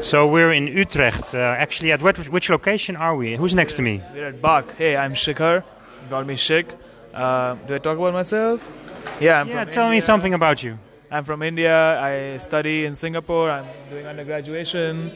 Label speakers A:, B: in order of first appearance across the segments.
A: So we're in Utrecht. Uh, actually, at what, which location are we? Who's next to me?
B: We're at Bach. Hey, I'm Shikhar. Call me Shik. Uh, do I talk about myself? Yeah, I'm
A: Yeah, tell me something about you.
B: I'm from India. I study in Singapore. I'm doing undergraduation.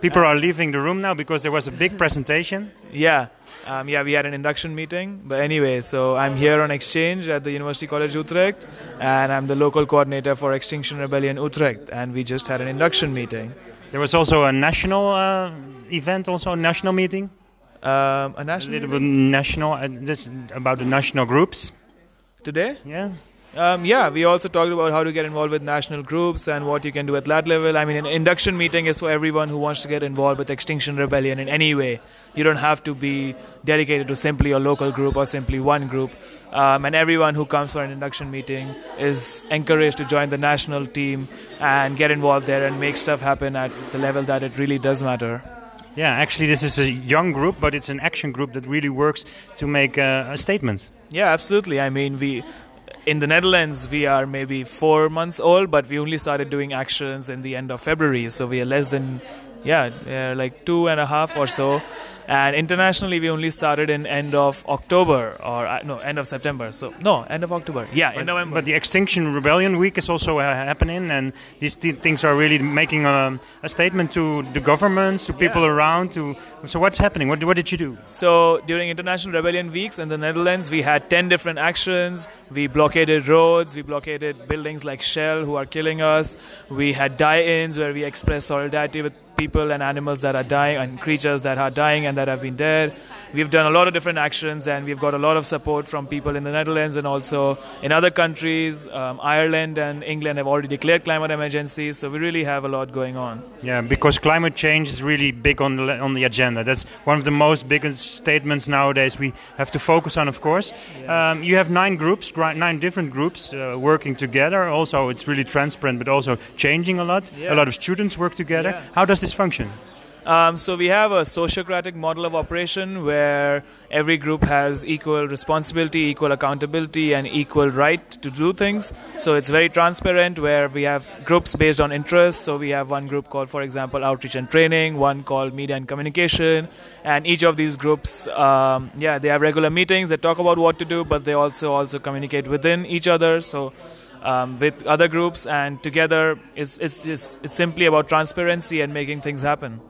A: People are leaving the room now because there was a big presentation.
B: Yeah, um, yeah, we had an induction meeting. But anyway, so I'm here on exchange at the University College Utrecht, and I'm the local coordinator for Extinction Rebellion Utrecht. And we just had an induction meeting.
A: There was also a national uh, event, also a national meeting.
B: Um, a
A: A little bit national, uh, this, about the national groups.
B: today.
A: Yeah.
B: Um, yeah, we also talked about how to get involved with national groups and what you can do at that level. I mean, an induction meeting is for everyone who wants to get involved with Extinction Rebellion in any way. You don't have to be dedicated to simply a local group or simply one group. Um, and everyone who comes for an induction meeting is encouraged to join the national team and get involved there and make stuff happen at the level that it really does matter.
A: Yeah, actually, this is a young group, but it's an action group that really works to make uh, a statement.
B: Yeah, absolutely. I mean, we in the Netherlands we are maybe four months old, but we only started doing actions in the end of February, so we are less than yeah, like two and a half or so. And internationally, we only started in end of October or uh, no, end of September. So no, end of October. Yeah, in November.
A: But the Extinction Rebellion Week is also uh, happening, and these th- things are really making um, a statement to the governments, to people
B: Yeah.
A: around. To so, what's happening? What, what did you do?
B: So during International Rebellion Weeks in the Netherlands, we had 10 different actions. We blockaded roads, we blockaded buildings like Shell who are killing us. We had die-ins where we expressed solidarity with people and animals that are dying and creatures that are dying and that have been dead. We've done a lot of different actions and we've got a lot of support from people in the Netherlands and also in other countries. Um, Ireland and England have already declared climate emergencies, so we really have a lot going on.
A: Yeah, because climate change is really big on the on the agenda. That's one of the most biggest statements nowadays. We have to focus on, of course. Um, you have nine groups, nine different groups uh, working together. Also, it's really transparent, but also changing a lot.
B: Yeah.
A: A lot of students work together.
B: Yeah.
A: How does this function?
B: Um, so we have a sociocratic model of operation where every group has equal responsibility, equal accountability, and equal right to do things. So it's very transparent where we have groups based on interests. So we have one group called, for example, outreach and training, one called media and communication, and each of these groups, um, yeah, they have regular meetings. They talk about what to do, but they also also communicate within each other. So um, with other groups and together, it's it's just it's simply about transparency and making things happen.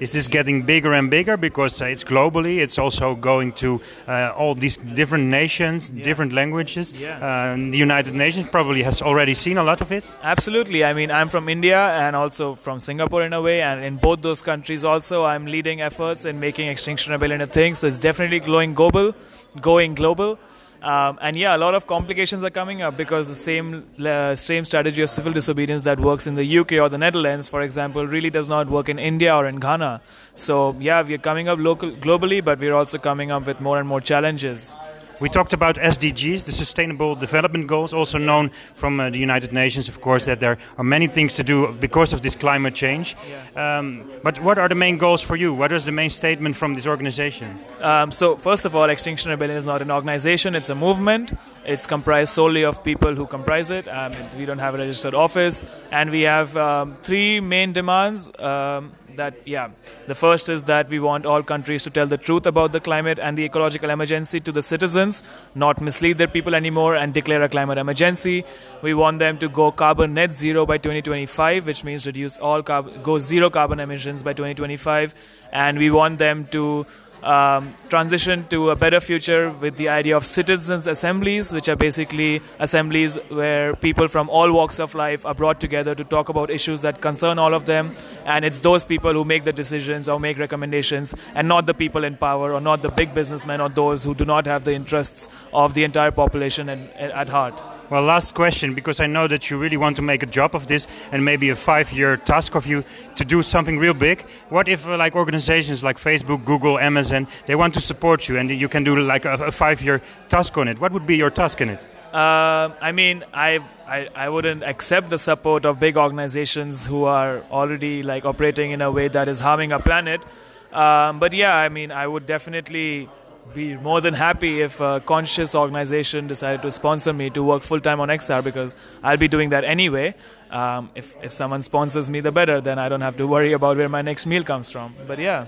A: Is this getting bigger and bigger because uh, it's globally? It's also going to uh, all these different nations, different languages.
B: Yeah.
A: Uh, the United Nations probably has already seen a lot of it.
B: Absolutely. I mean, I'm from India and also from Singapore in a way, and in both those countries also, I'm leading efforts in making Extinction Rebellion a thing. So it's definitely going global, going global. Um, and yeah, a lot of complications are coming up because the same uh, same strategy of civil disobedience that works in the UK or the Netherlands, for example, really does not work in India or in Ghana. So yeah, we are coming up local globally, but we're also coming up with more and more challenges.
A: We talked about SDGs, the Sustainable Development Goals, also known from uh, the United Nations, of course, that there are many things to do because of this climate change. Um, but what are the main goals for you? What is the main statement from this organization?
B: Um, so, first of all, Extinction Rebellion is not an organization, it's a movement. It's comprised solely of people who comprise it. Um, we don't have a registered office. And we have um, three main demands. Um, that, yeah, the first is that we want all countries to tell the truth about the climate and the ecological emergency to the citizens, not mislead their people anymore and declare a climate emergency. We want them to go carbon net zero by 2025, which means reduce all carb- go zero carbon emissions by 2025. And we want them to um, transition to a better future with the idea of citizens' assemblies, which are basically assemblies where people from all walks of life are brought together to talk about issues that concern all of them. And it's those people who make the decisions or make recommendations, and not the people in power or not the big businessmen or those who do not have the interests of the entire population at, at heart.
A: Well, last question, because I know that you really want to make a job of this and maybe a five year task of you to do something real big. What if, uh, like, organizations like Facebook, Google, Amazon, they want to support you and you can do like a, a five year task on it? What would be your task in it?
B: Uh, I mean, I, I I wouldn't accept the support of big organizations who are already like operating in a way that is harming our planet. Um, but yeah, I mean, I would definitely be more than happy if a conscious organization decided to sponsor me to work full time on XR because I'll be doing that anyway. Um, if, if someone sponsors me, the better. Then I don't have to worry about where my next meal comes from. But yeah.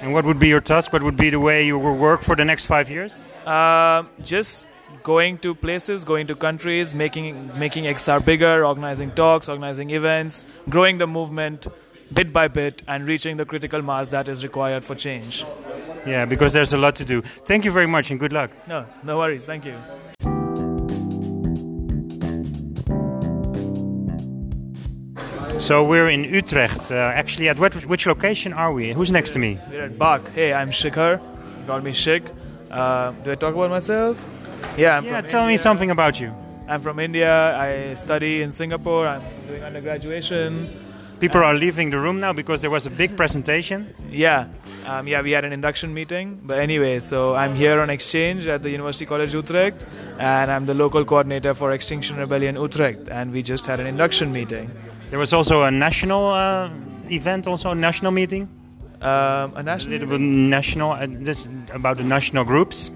A: And what would be your task? What would be the way you will work for the next five years?
B: Uh, just going to places, going to countries, making making XR bigger, organizing talks, organizing events, growing the movement bit by bit, and reaching the critical mass that is required for change.
A: Yeah, because there's a lot to do. Thank you very much and good luck.
B: No, no worries. Thank you.
A: So we're in Utrecht. Uh, actually, at what, which location are we? Who's next to me?
B: We're at Bach. Hey, I'm Shikhar. Call me Shik. Uh, do I talk about myself? Yeah, I'm
A: yeah.
B: from
A: Tell me something about you.
B: I'm from India. I study in Singapore. I'm doing undergraduation.
A: People are leaving the room now because there was a big presentation.
B: Yeah, um, yeah, we had an induction meeting. But anyway, so I'm here on exchange at the University College Utrecht, and I'm the local coordinator for Extinction Rebellion Utrecht, and we just had an induction meeting.
A: There was also a national uh, event, also a national meeting.
B: Um, a
A: A
B: national
A: little bit national, uh, this about the national groups.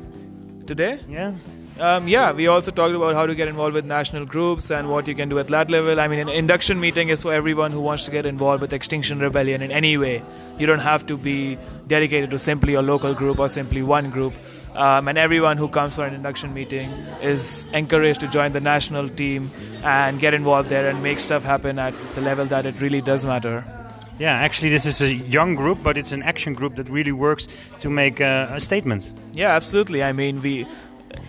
B: today.
A: Yeah.
B: Um, yeah, we also talked about how to get involved with national groups and what you can do at that level. I mean, an induction meeting is for everyone who wants to get involved with Extinction Rebellion in any way. You don't have to be dedicated to simply a local group or simply one group. Um, and everyone who comes for an induction meeting is encouraged to join the national team and get involved there and make stuff happen at the level that it really does matter.
A: Yeah, actually, this is a young group, but it's an action group that really works to make uh, a statement.
B: Yeah, absolutely. I mean, we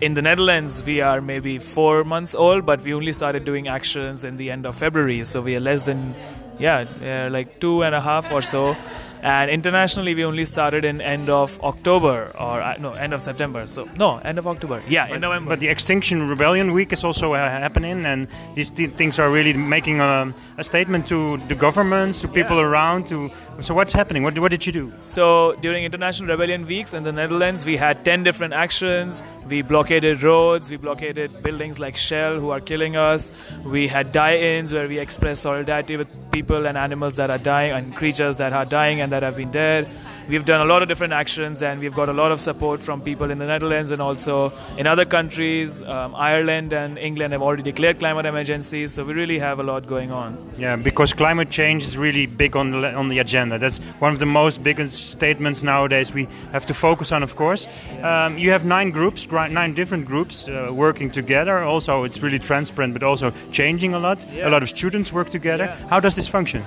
B: in the Netherlands we are maybe four months old, but we only started doing actions in the end of February, so we are less than yeah, uh, like two and a half or so. And internationally, we only started in end of October or uh, no, end of September. So no, end of October. Yeah, in November.
A: But the Extinction Rebellion Week is also uh, happening, and these th- things are really making um, a statement to the governments, to people
B: Yeah.
A: around. To so, what's happening? What, what did you do?
B: So during International Rebellion Weeks in the Netherlands, we had 10 different actions. We blockaded roads, we blockaded buildings like Shell who are killing us. We had die-ins where we express solidarity with people and animals that are dying and creatures that are dying and that have been there. We've done a lot of different actions and we've got a lot of support from people in the Netherlands and also in other countries. Um, Ireland and England have already declared climate emergencies, so we really have a lot going on.
A: Yeah, because climate change is really big on the, on the agenda. That's one of the most biggest statements nowadays we have to focus on, of course. Um, you have nine groups, nine different groups uh, working together. Also, it's really transparent, but also changing a lot.
B: Yeah.
A: A lot of students work together.
B: Yeah.
A: How does this function?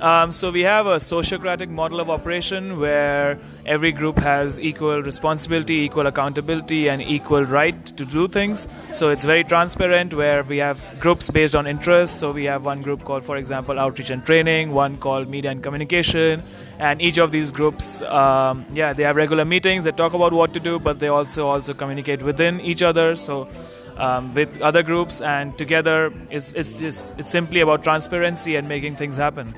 B: Um, so we have a sociocratic model of operation where every group has equal responsibility, equal accountability, and equal right to do things. So it's very transparent where we have groups based on interests. So we have one group called, for example, outreach and training, one called media and communication, and each of these groups, um, yeah, they have regular meetings. They talk about what to do, but they also also communicate within each other. So. Um, with other groups and together it's, it's just it's simply about transparency and making things happen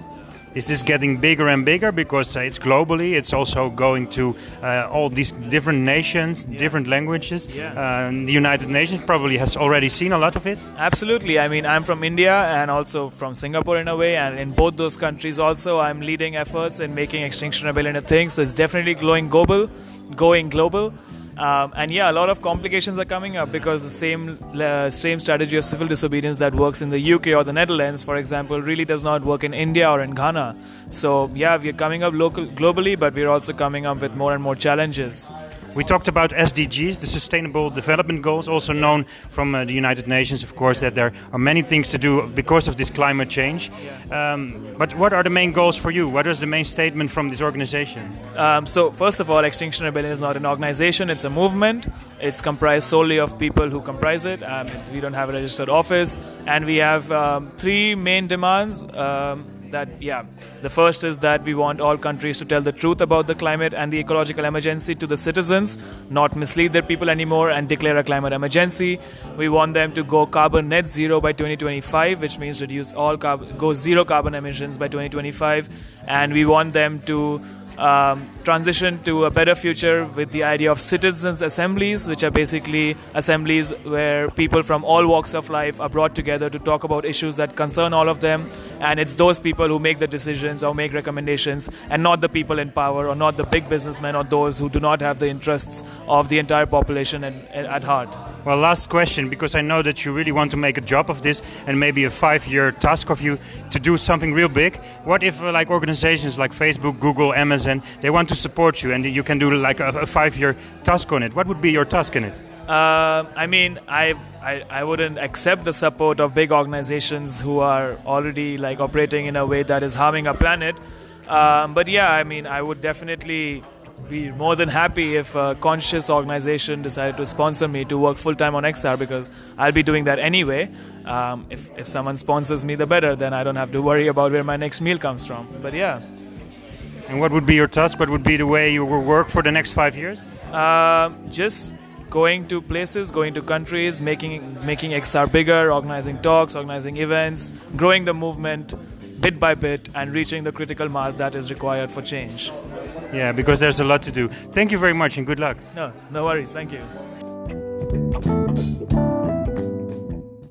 A: Is this getting bigger and bigger because uh, it's globally? It's also going to uh, all these different nations, different languages.
B: Yeah.
A: Uh, the United Nations probably has already seen a lot of it.
B: Absolutely. I mean, I'm from India and also from Singapore in a way, and in both those countries also, I'm leading efforts in making Extinction Rebellion a thing. So it's definitely going global, going global. Um, and yeah, a lot of complications are coming up because the same uh, same strategy of civil disobedience that works in the UK or the Netherlands, for example, really does not work in India or in Ghana. So yeah, we're coming up local globally, but we're also coming up with more and more challenges.
A: We talked about SDGs, the Sustainable Development Goals, also known from uh, the United Nations, of course, that there are many things to do because of this climate change. Um, but what are the main goals for you? What is the main statement from this organization?
B: Um, so, first of all, Extinction Rebellion is not an organization, it's a movement. It's comprised solely of people who comprise it. Um, we don't have a registered office. And we have um, three main demands. That, yeah, the first is that we want all countries to tell the truth about the climate and the ecological emergency to the citizens, not mislead their people anymore and declare a climate emergency. We want them to go carbon net zero by 2025, which means reduce all carb- go zero carbon emissions by 2025. And we want them to um, transition to a better future with the idea of citizens' assemblies, which are basically assemblies where people from all walks of life are brought together to talk about issues that concern all of them. And it's those people who make the decisions or make recommendations, and not the people in power or not the big businessmen or those who do not have the interests of the entire population at, at heart.
A: Well, last question, because I know that you really want to make a job of this and maybe a five year task of you to do something real big. What if, uh, like, organizations like Facebook, Google, Amazon, they want to support you and you can do like a, a five year task on it? What would be your task in it?
B: Uh, I mean, I, I I wouldn't accept the support of big organizations who are already like operating in a way that is harming our planet. Um, but yeah, I mean, I would definitely be more than happy if a conscious organization decided to sponsor me to work full time on XR because I'll be doing that anyway. Um, if, if someone sponsors me, the better, then I don't have to worry about where my next meal comes from. But yeah.
A: And what would be your task? What would be the way you will work for the next five years?
B: Uh, just going to places, going to countries, making making XR bigger, organizing talks, organizing events, growing the movement bit by bit, and reaching the critical mass that is required for change.
A: Yeah, because there's a lot to do. Thank you very much and good luck.
B: No, no worries. Thank you.